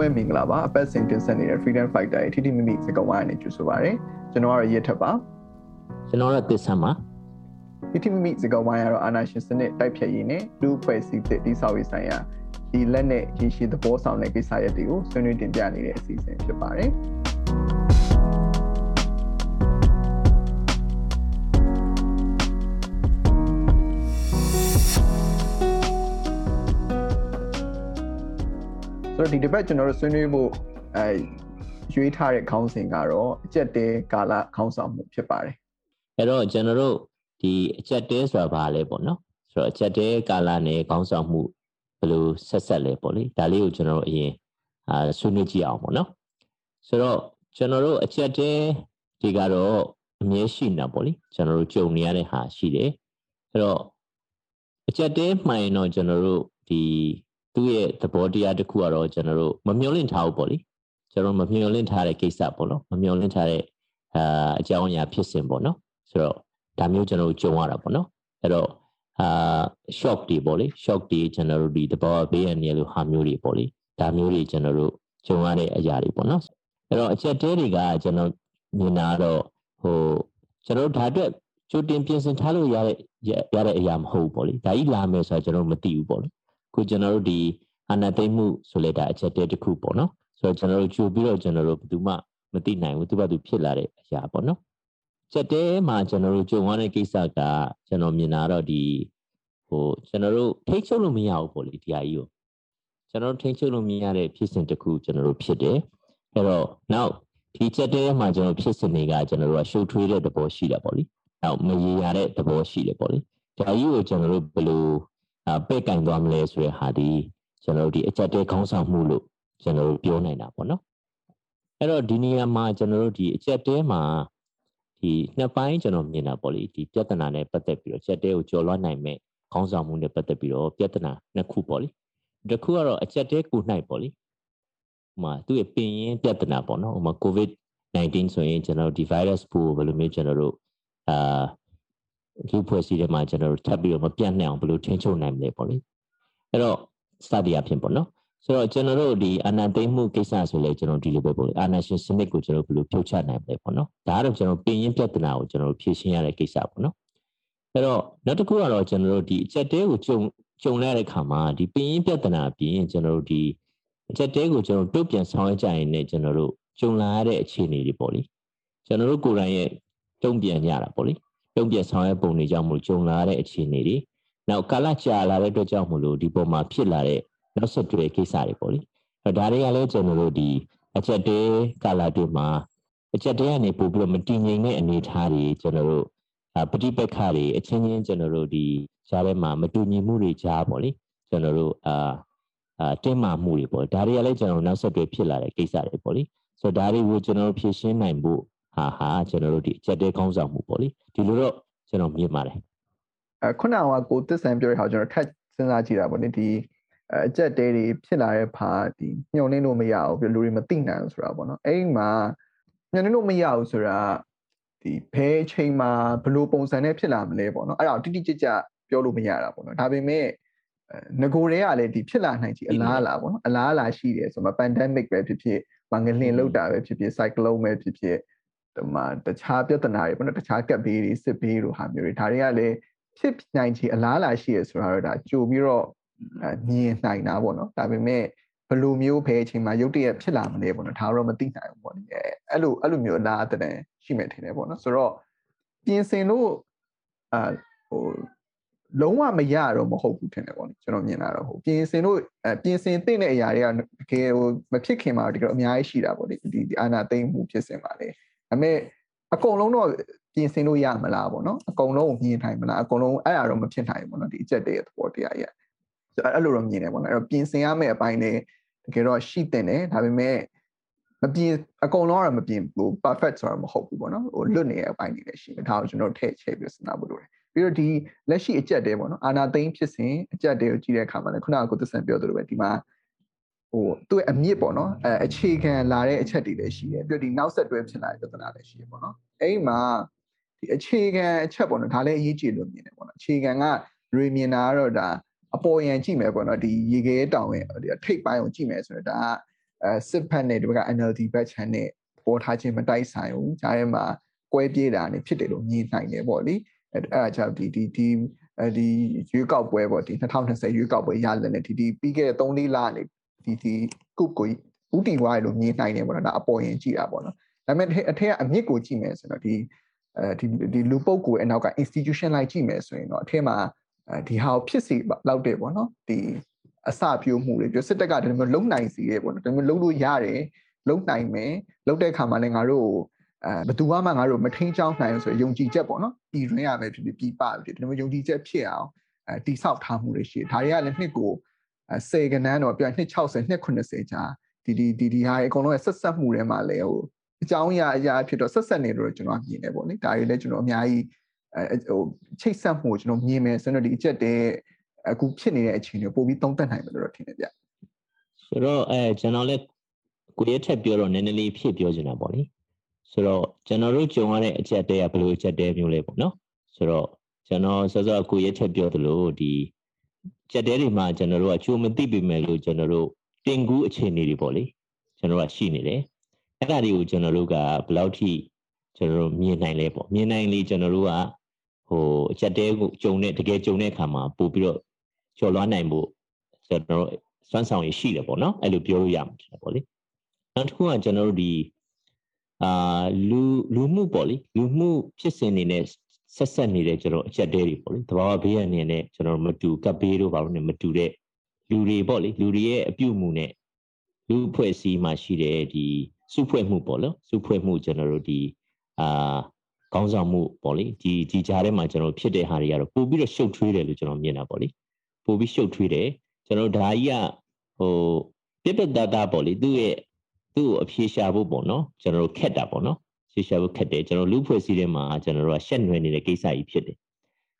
အားလုံးပဲမင်္ဂလာပါအပတ်စဉ်တင်ဆက်နေတဲ့ Freedom Fighter ရဲ့ထိထိမိမိစကားဝိုင်းနဲ့ကြိုဆိုပါရစေကျွန်တော်ကတော့ရစ်ထပ်ပါကျွန်တော်ကတော့သစ္စာပါထိထိမိမိစကားဝိုင်းကတော့အာနာရှင်စနစ်တိုက်ဖြတ်ရေးနဲ့လူဖွဲ့စည်းတဲ့တိဆောက်ရေးဆိုင်ရာဒီလက်နဲ့ရရှိသဘောဆောင်တဲ့ကိစ္စရပ်တွေကိုဆွေးနွေးတင်ပြနေတဲ့အစီအစဉ်ဖြစ်ပါတယ် ဆိုတော့ဒီတစ်ပတ်ကျွန်တော်တို့ဆွေးနွေးဖို့အဲရွေးထားတဲ့ခေါင်းစဉ်ကတော့အကျက်တဲကာလခေါင်းဆောင်မှုဖြစ်ပါတယ်အဲ့တော့ကျွန်တော်တို့ဒီအကျက်တဲဆိုတာဘာလဲပေါ့နော်ဆိုတော့အကျက်တဲကာလနဲ့ခေါင်းဆောင်မှုဘယ်လိုဆက်ဆက်လဲပေါ့လေဒါလေးကိုကျွန်တော်တို့အရင်အာဆွေးနွေးကြည့်အောင်ပေါ့နော်ဆိုတော့ကျွန်တော်တို့အကျက်တဲဒီကတော့အမြဲရှိနေတာပေါ့လေကျွန်တော်တို့ကြုံနေရတဲ့ဟာရှိတယ်အဲ့တော့အကျက်တဲမှန်ရင်တော့ကျွန်တော်တို့ဒီ သူ့ရဲ့သဘောတရားတစ်ခုကတော့ကျွန်တော်တို့မမျှော်လင့်ထားဘူးပေါ့လေကျွန်တော်မမျှော်လင့်ထားတဲ့ကိစ္စပေါ့နော်မမျှော်လင့်ထားတဲ့အာအကြောင်းအရာဖြစ်စဉ်ပေါ့နော်ဆိုတော့ဒါမျိုးကျွန်တော်တို့ကြုံရတာပေါ့နော်အဲ့တော့အာ shock တွေပေါ့လေ shock တွေကျွန်တော်တို့ဒီသဘောဘေးရနေလို့ဟာမျိုးတွေပေါ့လေဒါမျိုးတွေကျွန်တော်တို့ကြုံရတဲ့အရာတွေပေါ့နော်အဲ့တော့အချက်တဲတွေကကျွန်တော်မြင်တာတော့ဟိုကျွန်တော်တို့ဒါအတွက်ကြိုတင်ပြင်ဆင်ထားလို့ရတဲ့ရတဲ့အရာမဟုတ်ဘူးပေါ့လေဒါကြီးလာမယ်ဆိုတော့ကျွန်တော်မသိဘူးပေါ့လေ ခုကျွန်တော်တို့ဒီအာဏာသိမ်းမှုဆိုလဲဒါအချက်တည်းတစ်ခုပေါ့နော်ဆိုတော့ကျွန်တော်တို့ကြိုပြီးတော့ကျွန်တော်တို့ဘယ်သူမှမသိနိုင်ဘူးသူကသူဖြစ်လာတဲ့အရာပေါ့နော်ချက်တဲမှာကျွန်တော်တို့ကြုံရတဲ့ကိစ္စကကျွန်တော်မြင်တာတော့ဒီဟိုကျွန်တော်တို့ထိတ်ချုပ်လို့မရဘူးပေါ့လေဒီဟာကြီးကိုကျွန်တော်တို့ထိတ်ချုပ်လို့မရတဲ့ဖြစ်စဉ်တစ်ခုကျွန်တော်တို့ဖြစ်တယ်အဲ့တော့နောက်ဒီချက်တဲမှာကျွန်တော်ဖြစ်စဉ်တွေကကျွန်တော်တို့ကရှုပ်ထွေးတဲ့သဘောရှိတာပေါ့လေနောက်မရေရာတဲ့သဘောရှိတယ်ပေါ့လေဒါကြီးကိုကျွန်တော်တို့ဘယ်လို ပဲ့ကင်သွားမလဲဆိုတဲ့ဟာဒီကျွန်တော်တို့ဒီအကြက်တဲခေါင်းဆောင်မှုလို့ကျွန်တော်တို့ပြောနိုင်တာပေါ့နော်အဲ့တော့ဒီနေရာမှာကျွန်တော်တို့ဒီအကြက်တဲမှာဒီနှစ်ပိုင်းကျွန်တော်မြင်တာပေါ့လေဒီပြဿနာနဲ့ပတ်သက်ပြီးတော့အကြက်တဲကိုကျော်လွှမ်းနိုင်မဲ့ခေါင်းဆောင်မှုနဲ့ပတ်သက်ပြီးတော့ပြဿနာနှစ်ခုပေါ့လေတစ်ခုကတော့အကြက်တဲကိုနိုင်ပေါ့လေဥမာသူ့ရဲ့ပင်ရင်းပြဿနာပေါ့နော်ဥမာ covid 19ဆိုရင်ကျွန်တော်ဒီ virus ပိုးဘယ်လိုမျိုးကျွန်တော်တို့အာ လူဖွဲ့စည်းထဲမှာကျွန်တော်တို့ထပ်ပြီးတော့မပြတ်နိုင်အောင်ဘယ်လိုထိန်းချုပ်နိုင်မလဲပေါ့လေအဲ့တော့ study အဖြစ်ပေါ့နော်ဆိုတော့ကျွန်တော်တို့ဒီအာဏာသိမ်းမှုကိစ္စဆိုလဲကျွန်တော်ဒီလိုပဲပေါ့လေအာဏာရှင်စနစ်ကိုကျွန်တော်ဘယ်လိုဖြုတ်ချနိုင်မလဲပေါ့နော်ဒါကတော့ကျွန်တော်ပြင်ရင်းပြဿနာကိုကျွန်တော်ဖြေရှင်းရတဲ့ကိစ္စပေါ့နော်အဲ့တော့နောက်တစ်ခုကတော့ကျွန်တော်တို့ဒီအချက်တဲကိုကြုံကြုံရတဲ့ခါမှာဒီပြင်ရင်းပြဿနာအပြင်ကျွန်တော်တို့ဒီအချက်တဲကိုကျွန်တော်တုတ်ပြန်ဆောင်ရွက်ကြရင်လည်းကျွန်တော်တို့ကြုံလာရတဲ့အခြေအနေတွေပေါ့လေကျွန်တော်တို့ကိုယ်တိုင်ရဲ့တုံ့ပြန်ကြတာပေါ့လေ တုံ့ပြန်ဆောင်ရွက်ပုံတွေကြောင့်မို့ကြုံလာတဲ့အခြေအနေတွေနောက်ကာလကြာလာတဲ့အတွက်ကြောင့်မို့လို့ဒီပုံမှာဖြစ်လာတဲ့နောက်ဆက်တွဲကိစ္စတွေပေါ့လေအဲဒါတွေကလည်းကျွန်တော်တို့ဒီအချက်တဲကာလတွေမှာအချက်တဲကနေပို့ပြီးတော့မတည်ငြိမ်တဲ့အနေအထားတွေကျွန်တော်တို့ပဋိပက္ခတွေအချင်းချင်းကျွန်တော်တို့ဒီကြားထဲမှာမတူညီမှုတွေကြားပေါ့လေကျွန်တော်တို့အာအာတင်းမာမှုတွေပေါ့ဒါတွေကလည်းကျွန်တော်နောက်ဆက်တွဲဖြစ်လာတဲ့ကိစ္စတွေပေါ့လေဆိုတော့ဒါတွေကိုကျွန်တော်တို့ဖြည့်ရှင်းနိုင်ဖို့ ဟာဟာကျွန်တော်တို့ဒီအချက်တဲကောင်းဆောင်မှုပေါ့လေဒီလိုတော့ကျွန်တော်မြင်ပါတယ်အဲခုနကကိုသစ္ဆန်ပြောရအောင်ကျွန်တော်ထပ်စဉ်းစားကြည့်တာပေါ့လေဒီအချက်တဲတွေဖြစ်လာတဲ့ဖာဒီညှို့နှင်းလို့မရဘူးပြီးလူတွေမသိနိုင်ဘူးဆိုတာပေါ့နော်အဲ့ဒီမှာညှို့နှင်းလို့မရဘူးဆိုတာဒီဘဲချိန်မှာဘယ်လိုပုံစံနဲ့ဖြစ်လာမလဲပေါ့နော်အဲ့ဒါတိတိကျကျပြောလို့မရတာပေါ့နော်ဒါပေမဲ့ငကိုတွေကလည်းဒီဖြစ်လာနိုင်ချေအလားအလာပေါ့နော်အလားအလာရှိတယ်ဆိုမှ pandemic ပဲဖြစ်ဖြစ်မငလင်လောက်တာပဲဖြစ်ဖြစ် cyclone ပဲဖြစ်ဖြစ်ဒီ မှာတခြားပြဿနာတွေပေါ့နော်တခြားကပ်ဘေးတွေစစ်ဘေးတို့ဟာမျိုးတွေဒါတွေကလည်းဖြစ်နိုင်ချေအလားအလာရှိရဆိုတာတော့ဒါကြိုပြီးတော့မြင်နိုင်တာပေါ့နော်ဒါပေမဲ့ဘယ်လိုမျိုးပဲအချိန်မှာရုတ်တရက်ဖြစ်လာမလဲပေါ့နော်ဒါတော့မသိနိုင်ဘူးပေါ့လေအဲ့လိုအဲ့လိုမျိုးအလားအတဲ့ရှိမယ်ထင်တယ်ပေါ့နော်ဆိုတော့ပြင်ဆင်လို့အာဟိုလုံးဝမရတော့မဟုတ်ဘူးထင်တယ်ပေါ့လေကျွန်တော်မြင်လာတော့ဟိုပြင်ဆင်လို့ပြင်ဆင်သိတဲ့အရာတွေကတကယ်ဟိုမဖြစ်ခင်မှာတကယ်အများကြီးရှိတာပေါ့လေဒီအာနာသိမ့်မှုဖြစ်စဉ်ပါလေ ဒါပေမဲ့အကုန်လုံးတော့ပြင်ဆင်လို့ရမလားပေါ့နော်အကုန်လုံးကိုမြင်နိုင်မလားအကုန်လုံးအဲ့အရာတော့မဖြစ်နိုင်ဘူးပေါ့နော်ဒီအချက်တည်းရဲ့သဘောတရားရဲ့အဲ့လိုတော့မြင်တယ်ပေါ့နော်အဲ့တော့ပြင်ဆင်ရမယ့်အပိုင်းတွေတကယ်တော့ရှိတဲ့တယ်ဒါပေမဲ့မပြင်အကုန်လုံးကတော့မပြင်ဘူး perfect ဆိုတာမဟုတ်ဘူးပေါ့နော်ဟိုလွတ်နေတဲ့အပိုင်းတွေလည်းရှိတယ်ဒါကိုကျွန်တော်ထည့်ချဲ့ပြီးစဉ်းစားဖို့လိုတယ်ပြီးတော့ဒီလက်ရှိအကြက်တဲပေါ့နော်အာနာသိန်းဖြစ်စဉ်အကြက်တဲကိုကြည့်တဲ့အခါမှာလည်းခုနကကိုသစ္စာပြောသလိုပဲဒီမှာ ဟိုသူ့အမြင့်ပေါ့နော်အဲအခြေခံလာတဲ့အချက်တွေလည်းရှိတယ်ပြီးတော့ဒီနောက်ဆက်တွဲဖြစ်လာတဲ့ပြဿနာလည်းရှိတယ်ပေါ့နော်အဲ့ဒီမှာဒီအခြေခံအချက်ပေါ့နော်ဒါလည်းအရေးကြီးလို့မြင်တယ်ပေါ့နော်အခြေခံကရေမြင်တာကတော့ဒါအပေါ်ယံကြည့်မယ်ပေါ့နော်ဒီရေခဲတောင်ရဲ့ဒီထိပ်ပိုင်းကိုကြည့်မယ်ဆိုတော့ဒါကအဲစစ်ဖက်နဲ့ဒီဘက်က NLD ဘက်ချန်နဲ့ပေါ်ထားခြင်းမတိုက်ဆိုင်ဘူးဂျားထဲမှာကွဲပြေးတာနေဖြစ်တယ်လို့မြင်နိုင်တယ်ပေါ့လေအဲအဲအကြောင်းဒီဒီဒီအဲဒီရွေးကောက်ပွဲပေါ့ဒီ2020ရွေးကောက်ပွဲရလနဲ့ဒီဒီပြီးခဲ့တဲ့3လနေ ဒီဒီကုတ်ကိုဥတီဝိုင်းလို့မြင်နိုင်တယ်ပေါ့နော်ဒါအပေါ်ရင်ကြည့်တာပေါ့နော်ဒါပေမဲ့အထက်ကအမြင့်ကိုကြည့်မယ်ဆိုတော့ဒီအဲဒီဒီလူပုတ်ကိုအနောက်က institution လိုက်ကြည့်မယ်ဆိုရင်တော့အထက်မှာဒီဟာကိုဖြစ်စီလောက်တယ်ပေါ့နော်ဒီအစပြိုးမှုတွေပြစစ်တပ်ကဒီလိုမျိုးလုံနိုင်စီတယ်ပေါ့နော်ဒီလိုမျိုးလုံလို့ရတယ်လုံနိုင်မယ်လုံတဲ့အခါမှာလည်းငါတို့အဲဘယ်သူမှငါတို့မထိန်ချောင်းနိုင်ဆိုယုံကြည်ချက်ပေါ့နော်ပြည်တွင်းရပဲဖြစ်ဖြစ်ပြည်ပဖြစ်ဒီလိုမျိုးယုံကြည်ချက်ဖြစ်အောင်အဲတိဆောက်ထားမှုတွေရှိတယ်ဒါတွေကလည်းနှစ်ကို ဆယ်ကနန်းတော့ပြန်နှစ်60နှစ်80ကြာဒီဒီဒီဒီဟာအကုန်လုံးဆက်ဆက်မှုတွေမှာလည်းဟိုအကြောင်းအရာအရာဖြစ်တော့ဆက်ဆက်နေလို့ကျွန်တော်မြင်တယ်ပေါ့လေဒါတွေလည်းကျွန်တော်အများကြီးအဲဟိုချိတ်ဆက်မှုကျွန်တော်မြင်မယ်ဆိုတော့ဒီအချက်တည်းအခုဖြစ်နေတဲ့အခြေအနေကိုပို့ပြီးသုံးသပ်နိုင်မယ်လို့ထင်တယ်ဗျဆိုတော့အဲကျွန်တော်လည်းကိုရဲထက်ပြောတော့နည်းနည်းလေးဖြည့်ပြောချင်တာပေါ့လေဆိုတော့ကျွန်တော်တို့ကြုံရတဲ့အချက်တည်းကဘယ်လိုအချက်တည်းမျိုးလဲပေါ့နော်ဆိုတော့ကျွန်တော်စောစောကိုရဲထက်ပြောသလိုဒီ ချက်တဲတွေမှာကျွန်တော်တို့ကချိုးမသိပေမဲ့လို့ကျွန်တော်တို့တင်ကူးအခြေအနေတွေပေါ့လေကျွန်တော်ကရှိနေတယ်အဲ့ဒါတွေကိုကျွန်တော်တို့ကဘယ်လောက်ထိကျွန်တော်တို့မြင်နိုင်လဲပေါ့မြင်နိုင်လေကျွန်တော်တို့ကဟိုအချက်တဲကိုကြုံတဲ့တကယ်ကြုံတဲ့အခါမှာပို့ပြီးတော့ကျော်လွှမ်းနိုင်ဖို့ကျွန်တော်တို့စွမ်းဆောင်ရရှိတယ်ပေါ့နော်အဲ့လိုပြောလို့ရမှာပေါ့လေနောက်တစ်ခုကကျွန်တော်တို့ဒီအာလူလူမှုပေါ့လေလူမှုဖြစ်စဉ်နေနဲ့ ဆက်ဆက်နေတဲ့ကျွန်တော်အချက်တဲတွေပေါ့လေတဘာဝဘေးရနေနဲ့ကျွန်တော်မတူကပ်ဘေးတို့ဘာလို့နေမတူတဲ့လူတွေပေါ့လေလူတွေရဲ့အပြုတ်မှုနဲ့လူဖွဲ့စည်းမှရှိတဲ့ဒီစုဖွဲ့မှုပေါ့လို့စုဖွဲ့မှုကျွန်တော်တို့ဒီအာကောင်းဆောင်မှုပေါ့လေဒီဒီကြားထဲမှာကျွန်တော်ဖြစ်တဲ့ဟာတွေကတော့ပို့ပြီးတော့ရှုပ်ထွေးတယ်လို့ကျွန်တော်မြင်တာပေါ့လေပို့ပြီးရှုပ်ထွေးတယ်ကျွန်တော်ဒါကြီးကဟိုပြပတတာပေါ့လေသူ့ရဲ့သူ့ကိုအဖြေရှာဖို့ပေါ့နော်ကျွန်တော်တို့ခက်တာပေါ့နော် ဖြေရှာဖို့ခက်တယ်ကျွန်တော်လူဖွဲ့စည်းထဲမှာကျွန်တော်တို့ကရှက်နွယ်နေတဲ့ကိစ္စကြီးဖြစ်တယ်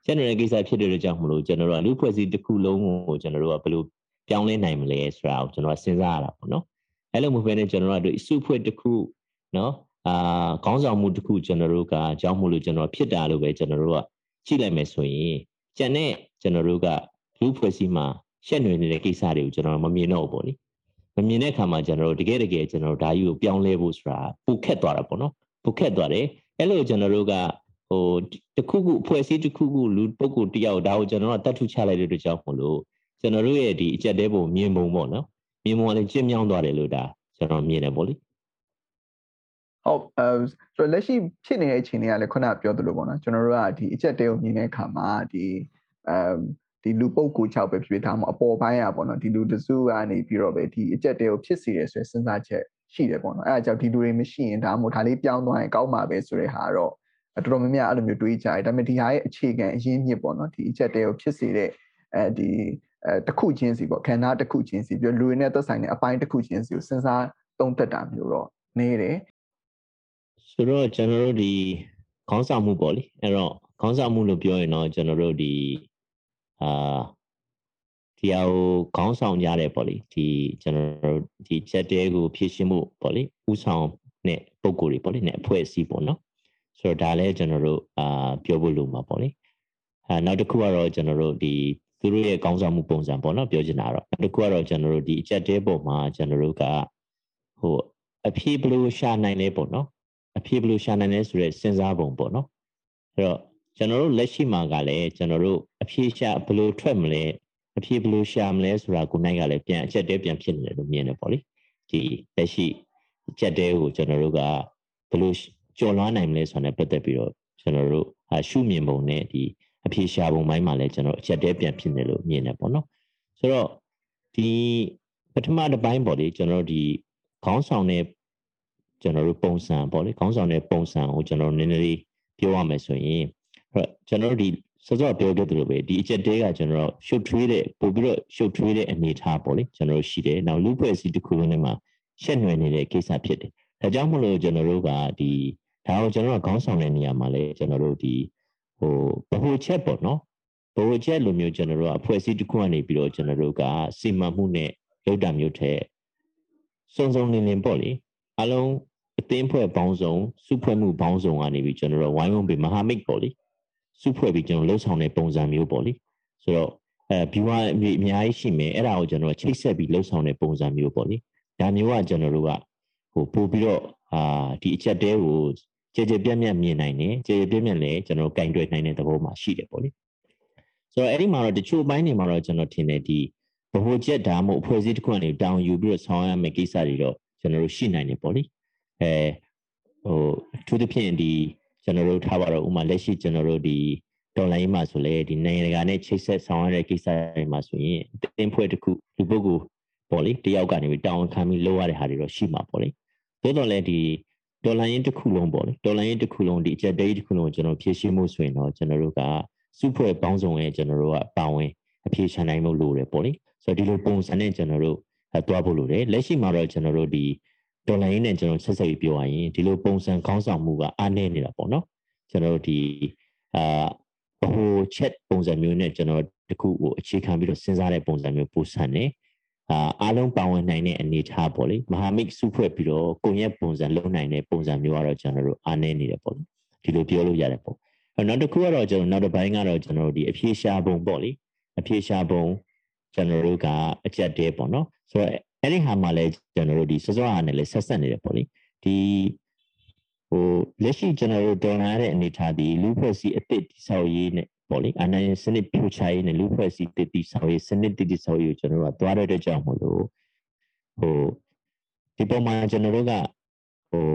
ရှက်နွယ်တဲ့ကိစ္စဖြစ်တဲ့အတွက်ကြောင့်မလို့ကျွန်တော်တို့ကလူဖွဲ့စည်းတစ်ခုလုံးကိုကျွန်တော်တို့ကဘယ်လိုပြောင်းလဲနိုင်မလဲဆိုတာကိုကျွန်တော်စဉ်းစားရတာပေါ့နော်အဲ့လိုမျိုးပဲねကျွန်တော်တို့အစုဖွဲ့တစ်ခုနော်အာခေါင်းဆောင်မှုတစ်ခုကျွန်တော်တို့ကအကြောင်းမို့လို့ကျွန်တော်ဖြစ်တာလို့ပဲကျွန်တော်တို့ကကြည့်လိုက်မယ်ဆိုရင်ကျန်တဲ့ကျွန်တော်တို့ကလူဖွဲ့စည်းမှာရှက်နွယ်နေတဲ့ကိစ္စတွေကိုကျွန်တော်မမြင်တော့ဘူးပေါ့လေမမြင်တဲ့အခါမှာကျွန်တော်တို့တကယ်တကယ်ကျွန်တော်တို့ဒါကြီးကိုပြောင်းလဲဖို့ဆိုတာပိုခက်သွားတာပေါ့နော် ပိုခက်သွားတယ်အဲ့လိုကျွန်တော်တို့ကဟိုတခုခုအဖွဲ့အစည်းတခုခုလူပုဂ္ဂိုလ်တယောက်ဒါကိုကျွန်တော်တို့တတ်ထုချလိုက်တဲ့အတွက်ကြောင့်မလို့ကျွန်တော်တို့ရဲ့ဒီအကြက်တဲပုံမြင်ပုံပေါ့နော်မြင်ပုံကလည်းကျင့်မြောင်းသွားတယ်လို့ဒါကျွန်တော်မြင်တယ်ပေါ့လေဟုတ်အဲဆိုတော့လက်ရှိဖြစ်နေတဲ့အခြေအနေကလည်းခုနပြောသလိုပေါ့နော်ကျွန်တော်တို့ကဒီအချက်တဲကိုမြင်တဲ့အခါမှာဒီအဲဒီလူပုတ်ကို6ပဲဖြစ်ဖြစ်ဒါမှအပေါ်ပိုင်းอ่ะပေါ့နော်ဒီလူတစုကနေပြီးတော့ပဲဒီအချက်တဲကိုဖြစ်စီတယ်ဆိုရယ်စဉ်းစားချက် ရှိတယ်ပေါ့နော်အဲအကြောင်းဒီလူတွေမရှိရင်ဒါမှမဟုတ်ဒါလေးပြောင်းသွားရင်ကောင်းမှာပဲဆိုတဲ့ဟာတော့တော်တော်များများအဲ့လိုမျိုးတွေးကြတယ်ဒါပေမဲ့ဒီဟာရဲ့အခြေခံအရင်းမြစ်ပေါ့နော်ဒီအချက်တဲကိုဖြစ်စေတဲ့အဲဒီအဲတစ်ခုချင်းစီပေါ့ခန္ဓာတစ်ခုချင်းစီပြီးလူတွေနဲ့သက်ဆိုင်တဲ့အပိုင်းတစ်ခုချင်းစီကိုစဉ်းစားသုံးသပ်တာမျိုးတော့နေတယ်ဆိုတော့ကျွန်တော်တို့ဒီခေါင်းဆောင်မှုပေါ့လေအဲ့တော့ခေါင်းဆောင်မှုလို့ပြောရင်တော့ကျွန်တော်တို့ဒီအာ ဒီဟာကိုခေါင်းဆောင်ကြတယ်ပေါ့လေဒီကျွန်တော်တို့ဒီချက်တဲကိုဖြည့်ရှင်းမှုပေါ့လေဥဆောင်နဲ့ပုံကိုယ်တွေပေါ့လေနဲ့အဖွဲ့အစည်းပေါ့နော်ဆိုတော့ဒါလည်းကျွန်တော်တို့အာပြောဖို့လိုမှာပေါ့လေအာနောက်တစ်ခုကတော့ကျွန်တော်တို့ဒီသူတို့ရဲ့ကောင်းဆောင်မှုပုံစံပေါ့နော်ပြောချင်တာတော့နောက်တစ်ခုကတော့ကျွန်တော်တို့ဒီအချက်တဲပုံမှာကျွန်တော်တို့ကဟိုအဖြေဘလို့ရှာနိုင်လဲပေါ့နော်အဖြေဘလို့ရှာနိုင်လဲဆိုတဲ့စဉ်းစားပုံပေါ့နော်အဲ့တော့ကျွန်တော်တို့လက်ရှိမှာကလည်းကျွန်တော်တို့အဖြေရှာဘလို့ထွက်မလဲ အဖြေဘလို့ရှာမလဲဆိုတာကိုနိုင်ကလည်းပြန်အချက်တဲပြန်ဖြစ်နေတယ်လို့မြင်တယ်ပေါ့လေဒီလက်ရှိအချက်တဲကိုကျွန်တော်တို့ကဘလို့ကျော်လွှားနိုင်မလဲဆိုတာနဲ့ပတ်သက်ပြီးတော့ကျွန်တော်တို့ရှုမြင်ပုံနဲ့ဒီအဖြေရှာပုံပိုင်းမှာလည်းကျွန်တော်အချက်တဲပြန်ဖြစ်နေလို့မြင်တယ်ပေါ့နော်ဆိုတော့ဒီပထမတစ်ပိုင်းပေါ့လေကျွန်တော်ဒီခေါင်းဆောင်တဲ့ကျွန်တော်တို့ပုံစံပေါ့လေခေါင်းဆောင်တဲ့ပုံစံကိုကျွန်တော်နည်းနည်းလေးပြောရမယ်ဆိုရင်အဲ့ကျွန်တော်တို့ဒီ စောစောပြောခဲ့သလိုပဲဒီအချက်တဲကကျွန်တော်ရှုပ်ထွေးတဲ့ပို့ပြီးတော့ရှုပ်ထွေးတဲ့အနေအထားပေါ့လေကျွန်တော်တို့ရှိတယ်နောက်လူဖွဲ့စည်းတစ်ခုလုံးထဲမှာရှက်နွယ်နေတဲ့ကိစ္စဖြစ်တယ်ဒါကြောင့်မလို့ကျွန်တော်တို့ကဒီဒါကိုကျွန်တော်တို့ခေါင်းဆောင်တဲ့နေရာမှာလည်းကျွန်တော်တို့ဒီဟိုဘဟုချက်ပေါ့နော်ဘဟုချက်လိုမျိုးကျွန်တော်တို့ကအဖွဲ့အစည်းတစ်ခုကနေပြီးတော့ကျွန်တော်တို့ကစီမံမှုနဲ့လောက်တာမျိုးထဲစုံစုံလင်လင်ပေါ့လေအလုံးအသင်းဖွဲ့ပေါင်းစုံစုဖွဲ့မှုပေါင်းစုံကနေပြီးကျွန်တော်တို့ဝိုင်းဝန်းပြီးမဟာမိတ်ပေါ့လေ စုဖွဲ့ပြီးကျွန်တော်လှုပ်ဆောင်တဲ့ပုံစံမျိုးပေါ့လေဆိုတော့အဲ viewer အများကြီးရှိမယ်အဲ့ဒါကိုကျွန်တော်ချိတ်ဆက်ပြီးလှုပ်ဆောင်တဲ့ပုံစံမျိုးပေါ့လေဒါမျိုးကကျွန်တော်တို့ကဟိုပို့ပြီးတော့အာဒီအချက်တဲကိုကြည်ကြည်ပြတ်ပြတ်မြင်နိုင်တယ်ကြည်ကြည်ပြတ်ပြတ်လည်းကျွန်တော်ကင်တွယ်နိုင်တဲ့သဘောမှာရှိတယ်ပေါ့လေဆိုတော့အဲ့ဒီမှာတော့တချို့ဘိုင်းတွေမှာတော့ကျွန်တော်ထင်တယ်ဒီဘိုးချက်ဒါမှမဟုတ်အဖွဲ့အစည်းတစ်ခုကနေတောင်းယူပြီးတော့ဆောင်ရမယ့်ကိစ္စတွေတော့ကျွန်တော်တို့ရှိနိုင်တယ်ပေါ့လေအဲဟိုအထူးသဖြင့်ဒီ ကျွန်တော်တို့ထားပါတော့ဥမာလက်ရှိကျွန်တော်တို့ဒီဒေါ်လာရေးမှာဆိုလေဒီနိုင်ငံတကာနဲ့ချိတ်ဆက်ဆောင်ရတဲ့ကိစ္စတွေမှာဆိုရင်တင်းဖွဲ့တစ်ခုလူပုဂ္ဂိုလ်ပေါ့လေတယောက်ကနေပြီးတောင်းခံပြီးလုပ်ရတဲ့ဟာတွေတော့ရှိမှာပေါ့လေသို့တော်လည်းဒီဒေါ်လာရင်းတစ်ခုလုံးပေါ့လေဒေါ်လာရင်းတစ်ခုလုံးဒီအချက်တေးတစ်ခုလုံးကျွန်တော်ဖြည့်ရှင်းမှုဆိုရင်တော့ကျွန်တော်တို့ကစုဖွဲ့ပေါင်းစုံရဲ့ကျွန်တော်တို့ကပါဝင်အဖြေရှာနိုင်မှုလိုတယ်ပေါ့လေဆိုတော့ဒီလိုပုံစံနဲ့ကျွန်တော်တို့တွားဖို့လိုတယ်လက်ရှိမှာတော့ကျွန်တော်တို့ဒီ ဒေါ်လာရင်းနဲ့ကျွန်တော်ဆက်ဆက်ပြီးပြောရရင်ဒီလိုပုံစံခေါင်းဆောင်မှုကအားနည်းနေတာပေါ့နော်ကျွန်တော်တို့ဒီအာဟို chat ပုံစံမျိုးနဲ့ကျွန်တော်တခုကိုအခြေခံပြီးတော့စဉ်းစားတဲ့ပုံစံမျိုးပို့ဆန်တယ်အာအားလုံးပါဝင်နိုင်တဲ့အနေအထားပေါ့လေမဟာမိတ်စုဖွဲ့ပြီးတော့ကိုရက်ပုံစံလုံးနိုင်တဲ့ပုံစံမျိုးကတော့ကျွန်တော်တို့အားနည်းနေတယ်ပေါ့လေဒီလိုပြောလို့ရတယ်ပေါ့နောက်တစ်ခုကတော့ကျွန်တော်နောက်တစ်ပိုင်းကတော့ကျွန်တော်တို့ဒီအဖြေရှာပုံပေါ့လေအဖြေရှာပုံကျွန်တော်တို့ကအချက်တဲပေါ့နော်ဆိုတော့ အဲ့ဒီဟာမှာလည်းကျွန်တော်တို့ဒီစောစောအားနဲ့လည်းဆက်ဆက်နေတယ်ပေါ့လေဒီဟိုလက်ရှိကျွန်တော်တို့တော်လာတဲ့အနေအထားဒီလူဖွဲ့စည်းအသစ်တိဆောက်ရေးနဲ့ပေါ့လေအနိုင်စနစ်ဖြိုချရေးနဲ့လူဖွဲ့စည်းတည်တည်ဆောက်ရေးစနစ်တည်တည်ဆောက်ရေးကိုကျွန်တော်တို့ကသွားတဲ့အတွက်ကြောင့်မို့လို့ဟိုဒီပုံမှာကျွန်တော်တို့ကဟို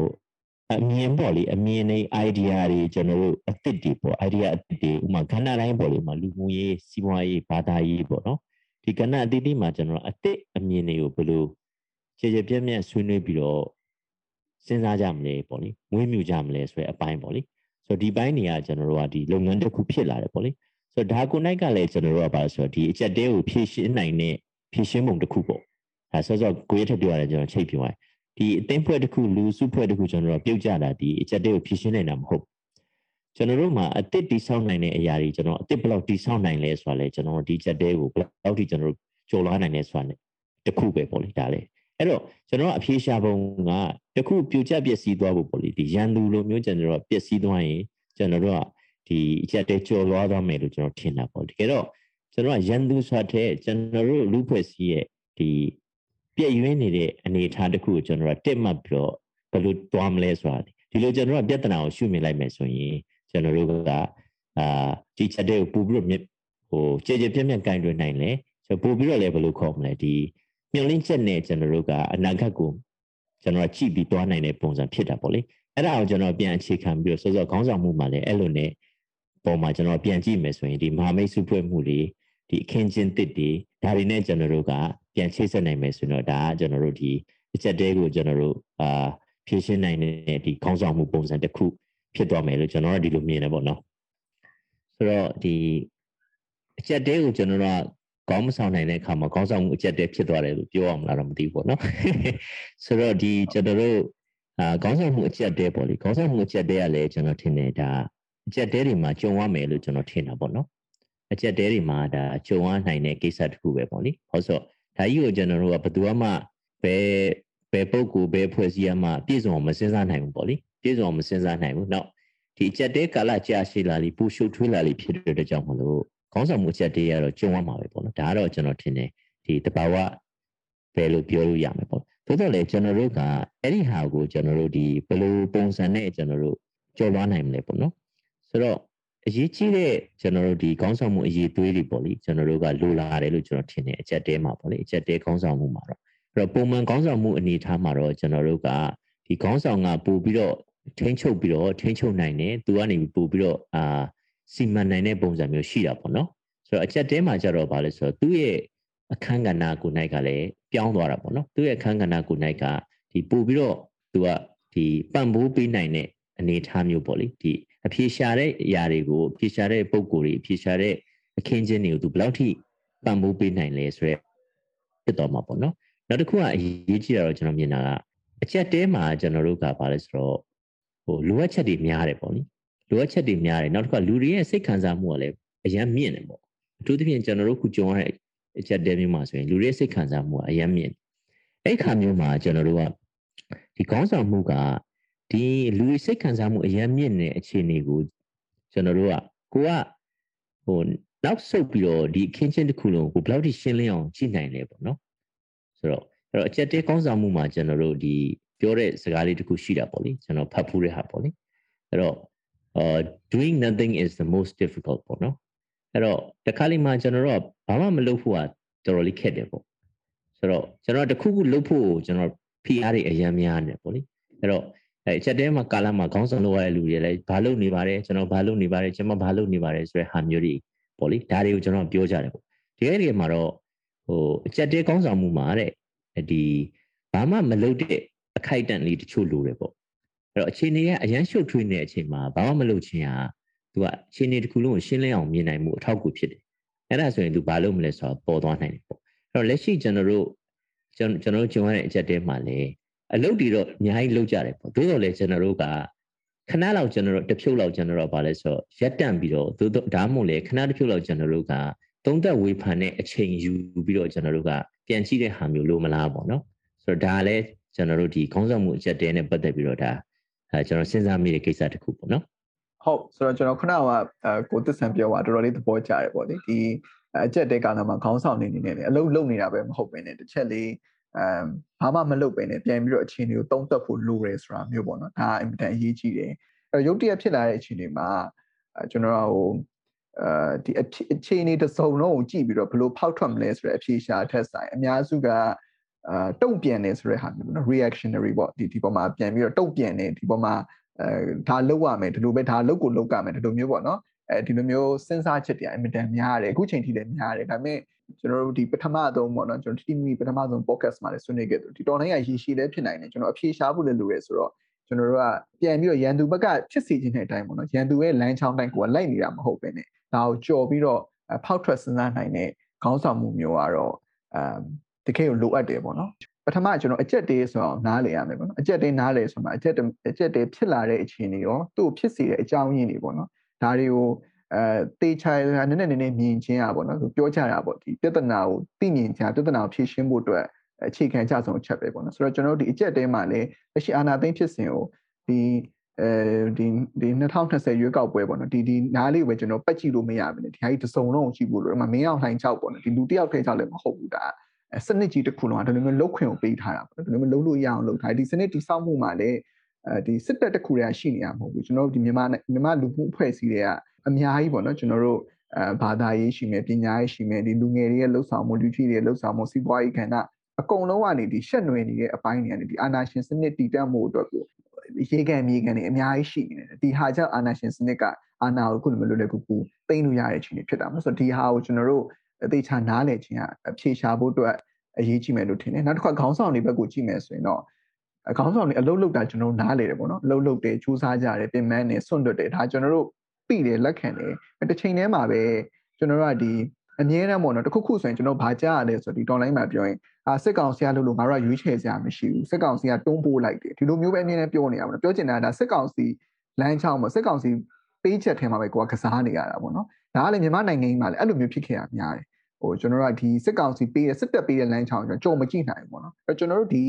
အမြင်ပေါ့လေအမြင်នៃ idea တွေကျွန်တော်တို့အသစ်တွေပေါ့ idea အသစ်တွေဥမာခဏတိုင်းပေါ့လေမှာလူမှုရေးစီးပွားရေးဘာသာရေးပေါ့နော် ဒီကဏ္ဍအသီးသီးမှာကျွန်တော်အသစ်အမြင်တွေကိုဘယ်လိုခြေခြေပြက်ပြက်ဆွေးနွေးပြီးတော့စဉ်းစားကြမလဲပေါ့လေမွေးမြူကြမလဲဆိုတဲ့အပိုင်းပေါ့လေဆိုတော့ဒီပိုင်းတွေကကျွန်တော်တို့ကဒီလုပ်ငန်းတစ်ခုဖြစ်လာတယ်ပေါ့လေဆိုတော့ဒါကိုနိုင်ကလည်းကျွန်တော်တို့ကပါဆိုတော့ဒီအချက်တဲကိုဖြည့်ရှင်းနိုင်တဲ့ဖြည့်ရှင်းပုံတစ်ခုပေါ့အဲဆိုတော့ကိုရထပြောရတယ်ကျွန်တော်ချိတ်ပြသွားဒီအသိဖွဲ့တစ်ခုလူစုဖွဲ့တစ်ခုကျွန်တော်တို့ပြုတ်ကြတာဒီအချက်တဲကိုဖြည့်ရှင်းနိုင်တာမဟုတ် ကျွန်တော်တို့မှာအသစ်တိဆောက်နိုင်တဲ့အရာတွေကျွန်တော်အသစ်ဘယ်လောက်တိဆောက်နိုင်လဲဆိုတာလဲကျွန်တော်ဒီချက်တဲကိုဘယ်လောက်ထိကျွန်တော်တို့ကျော်လွှားနိုင်လဲဆိုတာ ਨੇ တခုပဲပေါ့လေဒါလေအဲ့တော့ကျွန်တော်အဖြေရှာပုံကတခုပြိုကျပျက်စီးသွားဖို့ပေါ့လေဒီရန်သူလိုမျိုးကျွန်တော်တို့ပျက်စီးသွားရင်ကျွန်တော်တို့ကဒီအချက်တဲကျော်လွှားသွားမယ်လို့ကျွန်တော်ထင်တာပေါ့တကယ်တော့ကျွန်တော်ကရန်သူဆိုတဲ့ကျွန်တော်တို့လူဖွဲ့စည်းရဲ့ဒီပြည့်ရွေးနေတဲ့အနေအထားတစ်ခုကိုကျွန်တော်ကတက်မှတ်ပြီးတော့ဘယ်လိုသွားမလဲဆိုတာဒီလိုကျွန်တော်ကပြဿနာကိုရှုမြင်လိုက်မယ်ဆိုရင် ကျွန်တော်တို့ကအာဒီချက်တဲ့ကိုပို့ပြီးတော့ဟိုကြည်ကြည်ပြည့်ပြည့်ကင်တွင်နိုင်လဲဆိုပို့ပြီးတော့လည်းဘယ်လိုခေါ်မလဲဒီမျောလင်းချက်နဲ့ကျွန်တော်တို့ကအနာဂတ်ကိုကျွန်တော်ကြည့်ပြီးသွားနိုင်တဲ့ပုံစံဖြစ်တာပေါ့လေအဲ့ဒါကိုကျွန်တော်ပြန်အခြေခံပြီးတော့စောစောခေါင်းဆောင်မှုမှာလည်းအဲ့လိုနဲ့ပုံမှာကျွန်တော်ပြန်ကြည့်မယ်ဆိုရင်ဒီမဟာမိတ်စုဖွဲ့မှုတွေဒီအခင်းချင်းတစ်တွေဒါတွေနဲ့ကျွန်တော်တို့ကပြန်ချိတ်ဆက်နိုင်မယ်ဆိုတော့ဒါကကျွန်တော်တို့ဒီအချက်တဲကိုကျွန်တော်တို့အာဖြည့်ရှင်းနိုင်တဲ့ဒီခေါင်းဆောင်မှုပုံစံတစ်ခု ဖြစ်သွားမယ်လို့ကျွန်တော်ကဒီလိုမြင်တယ်ပေါ့နော်ဆိုတော့ဒီအချက်တဲကိုကျွန်တော်တို့ကခေါင်းမဆောင်နိုင်တဲ့အခါမှာခေါင်းဆောင်မှုအချက်တဲဖြစ်သွားတယ်လို့ပြောအောင်လားတော့မသိဘူးပေါ့နော်ဆိုတော့ဒီကျွန်တော်တို့အာခေါင်းဆောင်မှုအချက်တဲပေါ့လေခေါင်းဆောင်မှုအချက်တဲကလည်းကျွန်တော်ထင်တယ်ဒါအချက်တဲတွေမှာကြုံရမယ်လို့ကျွန်တော်ထင်တာပေါ့နော်အချက်တဲတွေမှာဒါကြုံရနိုင်တဲ့ကိစ္စတစ်ခုပဲပေါ့လေဟောဆိုဒါကြီးကိုကျွန်တော်တို့ကဘယ်သူမှဘယ်ဘယ်ပုဂ္ဂိုလ်ဘယ်ဖွဲ့စည်းရမှပြည့်စုံမစဉ်းစားနိုင်ဘူးပေါ့လေ ပြည့်စုံမစဉ်းစားနိုင်ဘူးနောက်ဒီအချက်တဲကာလကြာရှည်လာလိပူရှုပ်ထွေးလာလိဖြစ်တဲ့အတွက်ကြောင့်မလို့ခေါင်းဆောင်မှုအချက်တဲရတော့ကြုံရမှာပဲပေါ့နော်ဒါကတော့ကျွန်တော်ထင်တယ်ဒီတဘာဝပဲလို့ပြောလို့ရမယ်ပေါ့သို့တော့လေကျွန်တော်တို့ကအဲ့ဒီဟာကိုကျွန်တော်တို့ဒီဘယ်လိုပုံစံနဲ့ကျွန်တော်တို့ကြော်လွှားနိုင်မလဲပေါ့နော်ဆိုတော့အရေးကြီးတဲ့ကျွန်တော်တို့ဒီခေါင်းဆောင်မှုအရေးသွေးတွေပေါ့လေကျွန်တော်တို့ကလိုလာတယ်လို့ကျွန်တော်ထင်တယ်အချက်တဲမှာပေါ့လေအချက်တဲခေါင်းဆောင်မှုမှာတော့အဲ့တော့ပုံမှန်ခေါင်းဆောင်မှုအနေအထားမှာတော့ကျွန်တော်တို့ကဒီခေါင်းဆောင်ကပို့ပြီးတော့ ထိန်းချုပ်ပြီးတော့ထိန်းချုပ်နိုင်တယ်သူကနေပို့ပြီးတော့အာစီမံနိုင်တဲ့ပုံစံမျိုးရှိတာပေါ့နော်ဆိုတော့အချက်တဲမှာကြတော့ဗာလဲဆိုတော့သူ့ရဲ့အခန်းကဏ္ဍကိုနိုင်ကလည်းပြောင်းသွားတာပေါ့နော်သူ့ရဲ့အခန်းကဏ္ဍကိုနိုင်ကဒီပို့ပြီးတော့သူကဒီပံ့ပိုးပေးနိုင်တဲ့အနေအထားမျိုးပေါ့လေဒီအဖြေရှာတဲ့အရာတွေကိုအဖြေရှာတဲ့ပုံကိုယ်တွေအဖြေရှာတဲ့အခင်းချင်းတွေကိုသူဘယ်လောက်ထိပံ့ပိုးပေးနိုင်လဲဆိုရဲဖြစ်တော့မှာပေါ့နော်နောက်တစ်ခုကအရေးကြီးတာတော့ကျွန်တော်မြင်တာကအချက်တဲမှာကျွန်တော်တို့ကပါလဲဆိုတော့ ဟိုလိုအပ်ချက်တွေများတယ်ပေါ့နိလိုအပ်ချက်တွေများတယ်နောက်တစ်ခါလူတွေရဲ့စိတ်ခံစားမှုကလည်းအရန်မြင့်တယ်ပေါ့အထူးသဖြင့်ကျွန်တော်တို့ခုကြုံရတဲ့အချက်တဲမျိုးမှာဆိုရင်လူတွေစိတ်ခံစားမှုကအရန်မြင့်အဲ့ခါမျိုးမှာကျွန်တော်တို့ကဒီခေါင်းဆောင်မှုကဒီလူစိတ်ခံစားမှုအရန်မြင့်တဲ့အခြေအနေကိုကျွန်တော်တို့ကကိုကဟိုနောက်ဆုတ်ပြီးတော့ဒီအခင်းချင်းတစ်ခုလုံးကိုဘယ်လောက်ထိရှင်းလင်းအောင်ကြည့်နိုင်လဲပေါ့နော်ဆိုတော့အဲ့တော့အချက်တဲကောင်းဆောင်မှုမှာကျွန်တော်တို့ဒီ ပြောတဲ့စကားလေးတစ်ခုရှိတာပေါ့လေကျွန်တော်ဖတ်ဖူးတဲ့ဟာပေါ့လေအဲ့တော့ uh doing nothing is the most difficult ပေါ့နော်အဲ့တော့တခါလေးမှကျွန်တော်တို့ကဘာမှမလုပ်ဖို့ကတော်တော်လေးခက်တယ်ပေါ့ဆိုတော့ကျွန်တော်တခုခုလုပ်ဖို့ကျွန်တော်ဖိအားတွေအများများနေပေါ့လေအဲ့တော့အဲအချက်တဲမှာကာလမှာခေါင်းဆောင်လုပ်ရတဲ့လူတွေလည်းဘာလုပ်နေပါတယ်ကျွန်တော်ဘာလုပ်နေပါတယ်ကျွန်မဘာလုပ်နေပါတယ်ဆိုတဲ့ဟာမျိုးတွေပေါ့လေဒါတွေကိုကျွန်တော်ပြောကြတယ်ပေါ့တကယ်တကယ်မှာတော့ဟိုအချက်တဲခေါင်းဆောင်မှုမှာတဲ့ဒီဘာမှမလုပ်တဲ့ အခိုက်အတန့်လေးတချို့လိုတယ်ပေါ့အဲ့တော့အခြေအနေကအရန်ရှုပ်ထွေးနေတဲ့အချိန်မှာဘာမှမလုပ်ခြင်းဟာသူကအခြေအနေတစ်ခုလုံးကိုရှင်းလင်းအောင်မြင်နိုင်မှုအထောက်အကူဖြစ်တယ်အဲ့ဒါဆိုရင်သူဘာလုပ်မလဲဆိုတော့ပေါ်သွားနိုင်တယ်ပေါ့အဲ့တော့လက်ရှိကျွန်တော်တို့ကျွန်တော်တို့ဂျုံရတဲ့အချက်တဲမှာလည်းအလုပ်တွေတော့အများကြီးလုပ်ကြတယ်ပေါ့သို့တော်လည်းကျွန်တော်တို့ကခဏလောက်ကျွန်တော်တို့တစ်ဖြုတ်လောက်ကျွန်တော်တို့ဗာလဲဆိုတော့ရက်တန့်ပြီးတော့သို့တော့ဒါမှမဟုတ်လေခဏတစ်ဖြုတ်လောက်ကျွန်တော်တို့ကသုံးသက်ဝေဖန်တဲ့အချိန်ယူပြီးတော့ကျွန်တော်တို့ကပြန်ကြည့်တဲ့ဟာမျိုးလို့မလားပေါ့နော်ဆိုတော့ဒါလည်း ကျွန်တော်တို့ဒီခေါင်းဆောင်မှုအချက်တဲနဲ့ပတ်သက်ပြီးတော့ဒါအဲကျွန်တော်စဉ်းစားမိတဲ့ကိစ္စတစ်ခုပေါ့နော်ဟုတ်ဆိုတော့ကျွန်တော်ခုနကကိုသစ္ဆန်ပြောတာတော်တော်လေးသဘောကျတယ်ပေါ့လေဒီအချက်တဲကလည်းမှာခေါင်းဆောင်နေနေနေအလုပ်လုပ်နေတာပဲမဟုတ်ပဲねတစ်ချက်လေးအမ်ဘာမှမလုပ်ပဲနဲ့ပြန်ပြီးတော့အခြေအနေကိုတုံးတက်ဖို့လိုတယ်ဆိုတာမျိုးပေါ့နော်ဒါအင်မတန်အရေးကြီးတယ်အဲရုပ်တရက်ဖြစ်လာတဲ့အခြေအနေမှာကျွန်တော်ဟိုအဲဒီအခြေအနေတစ်စုံလုံးကိုကြည့်ပြီးတော့ဘယ်လိုဖောက်ထွက်မလဲဆိုတဲ့အဖြေရှာထက်ဆိုင်အများစုက အာတုံ့ပြန်နေဆိုတဲ့ဟာမျိုးနော် reactionary ပေါ့ဒီဒီပေါ်မှာပြန်ပြီးတော့တုံ့ပြန်နေဒီပေါ်မှာအဲဒါလောက်ရမယ်ဒီလိုပဲဒါလောက်ကိုလောက်ကမယ်ဒီလိုမျိုးပေါ့နော်အဲဒီလိုမျိုးစဉ်းစားချက်တွေအင်မတန်များတယ်အခုချိန်ထိလည်းများတယ်ဒါပေမဲ့ကျွန်တော်တို့ဒီပထမဆုံးပေါ့နော်ကျွန်တော်တီမီပထမဆုံး podcast မှာလည်းဆွေးနွေးခဲ့တယ်ဒီတော်လိုင်းကရည်ရှိလည်းဖြစ်နိုင်တယ်ကျွန်တော်အဖြေရှားဖို့လည်းလိုရဲဆိုတော့ကျွန်တော်တို့ကပြန်ပြီးတော့ရန်သူဘက်ကဖြစ်စီခြင်းတဲ့အတိုင်းပေါ့နော်ရန်သူရဲ့လမ်းချောင်းတိုင်းကိုကလိုက်နေတာမဟုတ်ပဲねဒါကိုကြော်ပြီးတော့ဖောက်ထွက်စဉ်းစားနိုင်တဲ့ခေါင်းဆောင်မှုမျိုးကတော့အမ် တကယ်ကိုလိုအပ်တယ်ပေါ့နော်ပထမကျွန်တော်အကြက်တေးဆိုအောင်နားလည်ရမယ်ပေါ့နော်အကြက်တေးနားလည်ဆိုမှအကြက်အကြက်တေးဖြစ်လာတဲ့အခြေအနေရောသူ့ဖြစ်စေတဲ့အကြောင်းရင်းတွေပေါ့နော်ဒါတွေကိုအဲတေချာနည်းနည်းနည်းနည်းမြင်ချင်းอ่ะပေါ့နော်သူပြောကြတာပေါ့ဒီပြဿနာကိုသိမြင်ချာပြဿနာကိုဖြေရှင်းဖို့အတွက်အခြေခံကြဆုံးအချက်ပဲပေါ့နော်ဆိုတော့ကျွန်တော်တို့ဒီအချက်တဲမှာလည်းလက်ရှိအာနာသိန်းဖြစ်စဉ်ကိုဒီအဲဒီဒီ2020ရွေးကောက်ပွဲပေါ့နော်ဒီဒီနားလေးပဲကျွန်တော်ပတ်ကြည့်လို့မရဘူးねဒီဟာကြီးတစုံလုံးကိုကြည့်ဖို့လို့ဒီမှာမင်းအောင်လှိုင်ချောက်ပေါ့နော်ဒီလူတယောက်ထဲချောက်လည်းမဟုတ်ဘူးဒါ စနစ်ကြီးတစ်ခုလုံးကဒီလိုမျိုးလုတ်ခွင့်ကိုပေးထားတာပေါ့နော်ဒီလိုမျိုးလုံးလို့ရအောင်လုပ်ထားဒီစနစ်တိစောက်မှုမှာလည်းအဲဒီစစ်တပ်တစ်ခုတည်းရှိနေရမဟုတ်ဘူးကျွန်တော်တို့ဒီမြန်မာမြန်မာလူမှုအဖွဲ့အစည်းတွေကအများကြီးပေါ့နော်ကျွန်တော်တို့အဲဘာသာရေးရှိမယ်ပညာရေးရှိမယ်ဒီလူငယ်တွေရဲ့လှုပ်ဆောင်မှုလူကြီးတွေရဲ့လှုပ်ဆောင်မှုစီးပွားရေးကဏ္ဍအကုန်လုံးကနေဒီရှက်နွယ်နေတဲ့အပိုင်းတွေကနေဒီအာနာရှင်စနစ်တည်တတ်မှုအတွက်ကိုရေကန်မြေကန်တွေအများကြီးရှိနေတယ်ဒီဟာကြောင့်အာနာရှင်စနစ်ကအာနာကိုခုလိုမျိုးလွယ်ကူကူသိမ်းလို့ရတဲ့အခြေအနေဖြစ်တာမဟုတ်ဆိုဒီဟာကိုကျွန်တော်တို့ အသေးချာနားလည်ခြင်းအဖြေရှာဖို့အတွက်အရေးကြီးမယ်လို့ထင်တယ်နောက်တစ်ခါခေါင်းဆောင်တွေဘက်ကိုကြည့်မယ်ဆိုရင်တော့ခေါင်းဆောင်တွေအလုပ်လုပ်တာကျွန်တော်တို့နားလေတယ်ပေါ့နော်အလုပ်လုပ်တယ်စူးစမ်းကြတယ်ပြင်ပန်းတယ်ဆွန့်တွတ်တယ်ဒါကျွန်တော်တို့ပြီးတယ်လက်ခံတယ်တစ်ချိန်တည်းမှာပဲကျွန်တော်တို့ကဒီအမြဲတမ်းပေါ့နော်တခုခုဆိုရင်ကျွန်တော်ဗာကြားရတယ်ဆိုတော့ဒီ online မှာပြောရင်အာစစ်ကောင်ဆရာလို့လို့ငါတို့ကရွေးချယ်စရာမရှိဘူးစစ်ကောင်စီကတွန်းပိုးလိုက်တယ်ဒီလိုမျိုးပဲအမြဲတမ်းပြောနေရပါတော့ပြောချင်တာကဒါစစ်ကောင်စီလမ်းချောင်းပေါ့စစ်ကောင်စီပေးချက်ထဲမှာပဲကိုကကစားနေရတာပေါ့နော် ဒါကလည်းမြန်မာနိုင်ငံကြီးမှာလည်းအဲ့လိုမျိုးဖြစ်ခဲ့ရများတယ်ဟိုကျွန်တော်တို့ကဒီစစ်ကောင်စီပေးတဲ့စစ်တပ်ပေးတဲ့လမ်းချောင်းကျွန်တော်ကြုံမကြည့်နိုင်ဘူးပေါ့နော်အဲ့ကျွန်တော်တို့ဒီ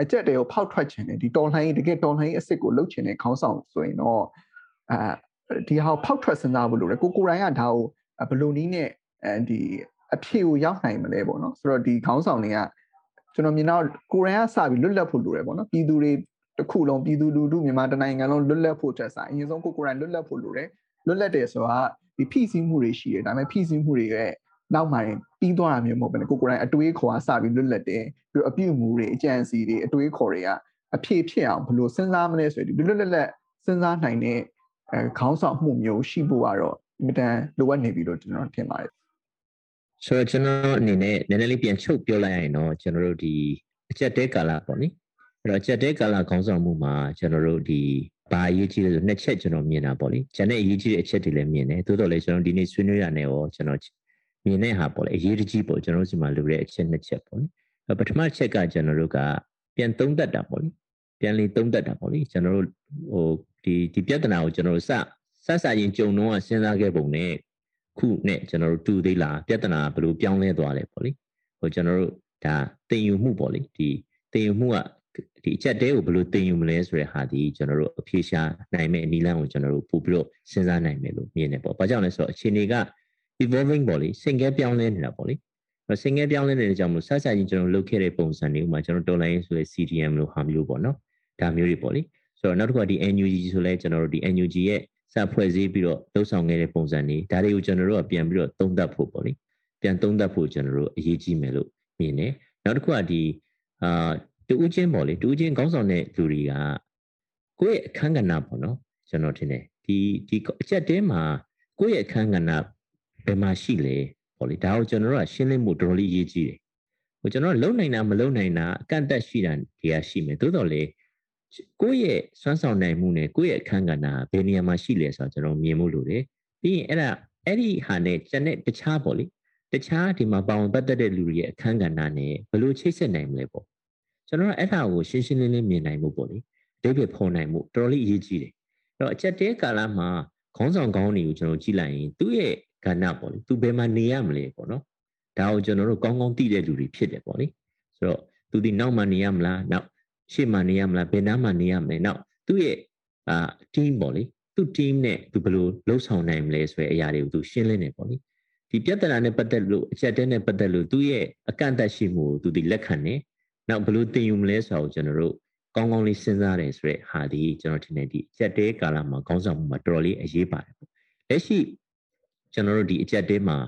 အကြက်တွေကိုဖောက်ထွက်ခြင်းနဲ့ဒီတော်လှန်ရေးတကယ်တော်လှန်ရေးအစ်စ်ကိုလှုပ်ခြင်းနဲ့ခေါင်းဆောင်ဆိုရင်တော့အဲဒီဟာဖောက်ထွက်စဉ်းစားဖို့လိုတယ်ကိုကိုရိုင်းကဒါကိုဘယ်လိုနည်းနဲ့အဲဒီအဖြေကိုရောက်နိုင်မလဲပေါ့နော်ဆိုတော့ဒီခေါင်းဆောင်တွေကကျွန်တော်မြင်တော့ကိုရိုင်းကစပြီးလွတ်လပ်ဖို့လိုတယ်ပေါ့နော်ပြည်သူတွေတခုလုံးပြည်သူလူထုမြန်မာတနိုင်ငံလုံးလွတ်လပ်ဖို့တက်ဆိုင်အရင်ဆုံးကိုကိုရိုင်းလွတ်လပ်ဖို့လိုတယ် လွတ်လပ်တယ်ဆိုတာဒီဖိစီးမှုတွေရှိတယ်ဒါပေမဲ့ဖိစီးမှုတွေရဲ့နောက်မှရင်ပြီးသွားတာမျိုးမဟုတ်ဘဲကိုကိုရိုင်းအတွေးခေါ်အားစပြီးလွတ်လပ်တယ်ပြီးတော့အပြုတ်မှုတွေအကြံစီတွေအတွေးခေါ်တွေကအဖြေဖြစ်အောင်ဘယ်လိုစဉ်းစားမလဲဆိုရင်ဒီလွတ်လပ်လပ်စဉ်းစားနိုင်တဲ့အဲခေါင်းဆောင်မှုမျိုးရှိဖို့ကတော့အမြဲတမ်းလိုအပ်နေပြီလို့ကျွန်တော်ထင်ပါတယ်ဆိုတော့ကျွန်တော်အနေနဲ့နည်းနည်းလေးပြန်ချုပ်ပြောလိုက်ရင်တော့ကျွန်တော်တို့ဒီအချက်တဲကာလပေါ့နိအဲ့တော့အချက်တဲကာလခေါင်းဆောင်မှုမှာကျွန်တော်တို့ဒီ ဘာအရေးကြီးလဲဆိုနှစ်ချက်ကျွန်တော်မြင်တာပေါ့လေ။ကျန်တဲ့အရေးကြီးတဲ့အချက်တွေလည်းမြင်တယ်။သို့တော်လည်းကျွန်တော်ဒီနေ့ဆွေးနွေးရတဲ့ရောကျွန်တော်မြင်တဲ့ဟာပေါ့လေအရေးတကြီးပေါ့ကျွန်တော်တို့စီမှာလိုတဲ့အချက်နှစ်ချက်ပေါ့လေ။ပထမချက်ကကျွန်တော်တို့ကပြန်သုံးသပ်တာပေါ့လေ။ပြန်လေးသုံးသပ်တာပေါ့လေ။ကျွန်တော်တို့ဟိုဒီဒီပြဿနာကိုကျွန်တော်တို့စစစရင်ကြုံတော့စဉ်းစားခဲ့ပုံနဲ့ခုနဲ့ကျွန်တော်တို့တူသေးလားပြဿနာဘယ်လိုပြောင်းလဲသွားလဲပေါ့လေဟိုကျွန်တော်တို့ဒါတင်ယူမှုပေါ့လေဒီတင်ယူမှုက ဒီအချက်တဲကိုဘယ်လိုတင်ယူမလဲဆိုတဲ့ဟာဒီကျွန်တော်တို့အဖြေရှာနိုင်မဲ့အနည်းလမ်းကိုကျွန်တော်တို့ပို့ပြီးတော့စဉ်းစားနိုင်မယ်လို့မြင်တယ်ပေါ့။ဘာကြောင့်လဲဆိုတော့အခြေအနေက evolving ပေါ့လေစင်ကဲပြောင်းလဲနေတာပေါ့လေတော့စင်ငယ်ပြောင်းလဲနေတဲ့ကြောင့်မို့ဆက်ဆက်ချင်းကျွန်တော်လုပ်ခဲ့တဲ့ပုံစံတွေဥမာကျွန်တော်တော်လိုင်းဆိုတဲ့ CDM လို့ဟာမျိုးပေါ့နော်ဒါမျိုးတွေပေါ့လေဆိုတော့နောက်တစ်ခုကဒီ NUG ဆိုလဲကျွန်တော်တို့ဒီ NUG ရဲ့စဖွဲ့စည်းပြီးတော့လှုပ်ဆောင်ခဲ့တဲ့ပုံစံတွေဒါတွေကိုကျွန်တော်တို့ကပြန်ပြီးတော့သုံးသပ်ဖို့ပေါ့လေပြန်သုံးသပ်ဖို့ကျွန်တော်တို့အရေးကြီးမယ်လို့မြင်တယ်နောက်တစ်ခုကဒီအာ တူးချင်းပေါ့လေတူးချင်းခေါင်းဆောင်တဲ့လူတွေကကိုယ့်ရဲ့အခန်းကဏ္ဍပေါ့နော်ကျွန်တော်ထင်တယ်ဒီဒီအချက်တဲမှာကိုယ့်ရဲ့အခန်းကဏ္ဍဘယ်မှာရှိလဲပေါ့လေဒါကိုကျွန်တော်တို့ကရှင်းလင်းမှုတော်တော်လေးရေးကြည့်တယ်ဟိုကျွန်တော်လုံနိုင်တာမလုံနိုင်တာအကန့်အသတ်ရှိတာတွေကရှိမယ်သို့တော်လေကိုယ့်ရဲ့စွမ်းဆောင်နိုင်မှုနဲ့ကိုယ့်ရဲ့အခန်းကဏ္ဍဘယ်နေရာမှာရှိလဲဆိုတော့ကျွန်တော်မြင်မှုလို့တယ်ပြီးရင်အဲ့ဒါအဲ့ဒီဟာနဲ့ကျန်တဲ့တခြားပေါ့လေတခြားဒီမှာပါဝင်ပတ်သက်တဲ့လူတွေရဲ့အခန်းကဏ္ဍနဲ့ဘယ်လိုချိတ်ဆက်နိုင်မလဲပေါ့ ကျွန်တော်ကအဲ့ဒါကိုရှင်းရှင်းလင်းလင်းမြင်နိုင်မှုပေါ့လေအတိတ်ပဲဖော်နိုင်မှုတော်တော်လေးအရေးကြီးတယ်အဲ့တော့အချက်တဲကာလမှာခေါင်းဆောင်ကောင်းတွေကိုကျွန်တော်ကြည့်လိုက်ရင်သူ့ရဲ့ကဏ္ဍပေါ့လေသူဘယ်မှာနေရမလဲပေါ့နော်ဒါကိုကျွန်တော်တို့ကောင်းကောင်းသိတဲ့လူတွေဖြစ်တယ်ပေါ့လေဆိုတော့သူဒီနောက်မှနေရမလားနောက်ရှေ့မှနေရမလားဘယ်နားမှနေရမလဲနောက်သူ့ရဲ့အာ team ပေါ့လေသူ့ team နဲ့သူဘယ်လိုလှုပ်ဆောင်နိုင်မလဲဆိုတဲ့အရာတွေကိုသူရှင်းလင်းနေပေါ့လေဒီပြဿနာနဲ့ပတ်သက်လို့အချက်တဲနဲ့ပတ်သက်လို့သူ့ရဲ့အကန့်အသတ်ရှိမှုကိုသူဒီလက်ခံနေ နောက်ဘယ်လိုသင်ယူမလဲဆိုတော့ကျွန်တော်တို့ကောင်းကောင်းလေးစဉ်းစားတယ်ဆိုတဲ့ဟာဒီကျွန်တော်ထင်တယ်ဒီအချက်တဲကာလမှာခေါင်းဆောင်မှုမှာတော်တော်လေးအရေးပါတယ်ပေါ့လက်ရှိကျွန်တော်တို့ဒီအချက်တဲမှာ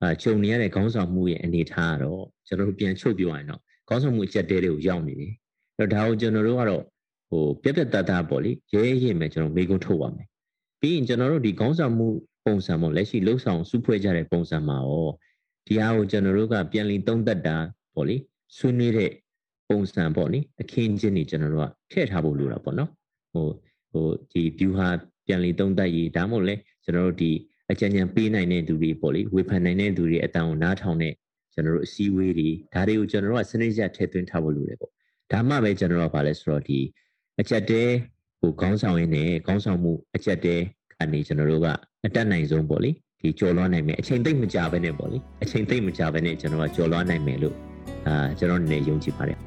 အာခြုံနေရတဲ့ခေါင်းဆောင်မှုရဲ့အနေထားကတော့ကျွန်တော်တို့ပြန်ချုပ်ပြောရရင်တော့ခေါင်းဆောင်မှုအချက်တဲတွေကိုရောက်နေတယ်အဲ့တော့ဒါကိုကျွန်တော်တို့ကတော့ဟိုပြက်ပြက်တတ်တာပေါ့လေရဲရဲမဲ့ကျွန်တော်မိကုန်းထုတ်ပါမယ်ပြီးရင်ကျွန်တော်တို့ဒီခေါင်းဆောင်မှုပုံစံပေါ့လက်ရှိလှုပ်ဆောင်စုဖွဲ့ကြတဲ့ပုံစံမှာရောဒီဟာကိုကျွန်တော်တို့ကပြန်လည်သုံးသပ်တာပေါ့လေဆွေးနွေးတဲ့ ပုံစံပေါ့လေအခင်းချင်းတွေကျွန်တော်တို့ကထည့်ထားဖို့လိုတာပေါ့နော်ဟိုဟိုဒီ view ဟာပြန်လည်သုံးသပ်ရေးဒါမှမဟုတ်လဲကျွန်တော်တို့ဒီအကြံဉာဏ်ပေးနိုင်တဲ့သူတွေပေါ့လေဝေဖန်နိုင်တဲ့သူတွေအတန်ကိုနားထောင်တဲ့ကျွန်တော်တို့အစည်းအဝေးတွေဒါတွေကိုကျွန်တော်တို့ကစနစ်ကျထည့်သွင်းထားဖို့လိုတယ်ပေါ့ဒါမှပဲကျွန်တော်တို့ကဗာလဲဆိုတော့ဒီအချက်တဲဟိုခေါင်းဆောင်ရင်းနဲ့ခေါင်းဆောင်မှုအချက်တဲကနေကျွန်တော်တို့ကအတက်နိုင်ဆုံးပေါ့လေဒီကြော်လွှားနိုင်မယ်အချိန်သိမ့်မကြဘဲနဲ့ပေါ့လေအချိန်သိမ့်မကြဘဲနဲ့ကျွန်တော်ကကြော်လွှားနိုင်မယ်လို့ အာကျွန်တော်အနေနဲ့ယုံကြည်ပါတယ်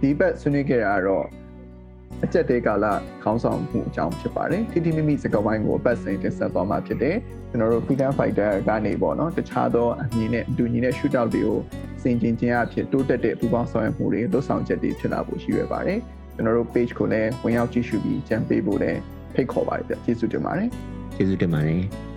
ဒီဘက်ဆွေးနွေးခဲ့တာကတော့အချက်တေးကာလခေါင်းဆောင်မှုအကြောင်းဖြစ်ပါတယ်ထိထိမိမိစကားဝိုင်းကိုပတ်စဉ်တင်ဆက်သွားမှာဖြစ်တယ်ကျွန်တော်တို့ freedom fighter ကနေပေါ့နော်တခြားသောအမြင်နဲ့အတူညီတဲ့ shootout တွေကိုစင်ကျင်ခြင်းအဖြစ်တိုးတက်တဲ့ပူးပေါင်းဆောင်ရွက်မှုတွေလွတ်ဆောင်ချက်တွေဖြစ်လာဖို့ရှိရပါတယ် ကျွန်တော်တို့ page ကိုလည်းဝင်ရောက်ကြည့်ရှုပြီးကြံပေးဖို့လည်းဖိတ်ခေါ်ပါတယ်ကျေးဇူးတင်ပါတယ်ကျေးဇူးတင်ပါတယ်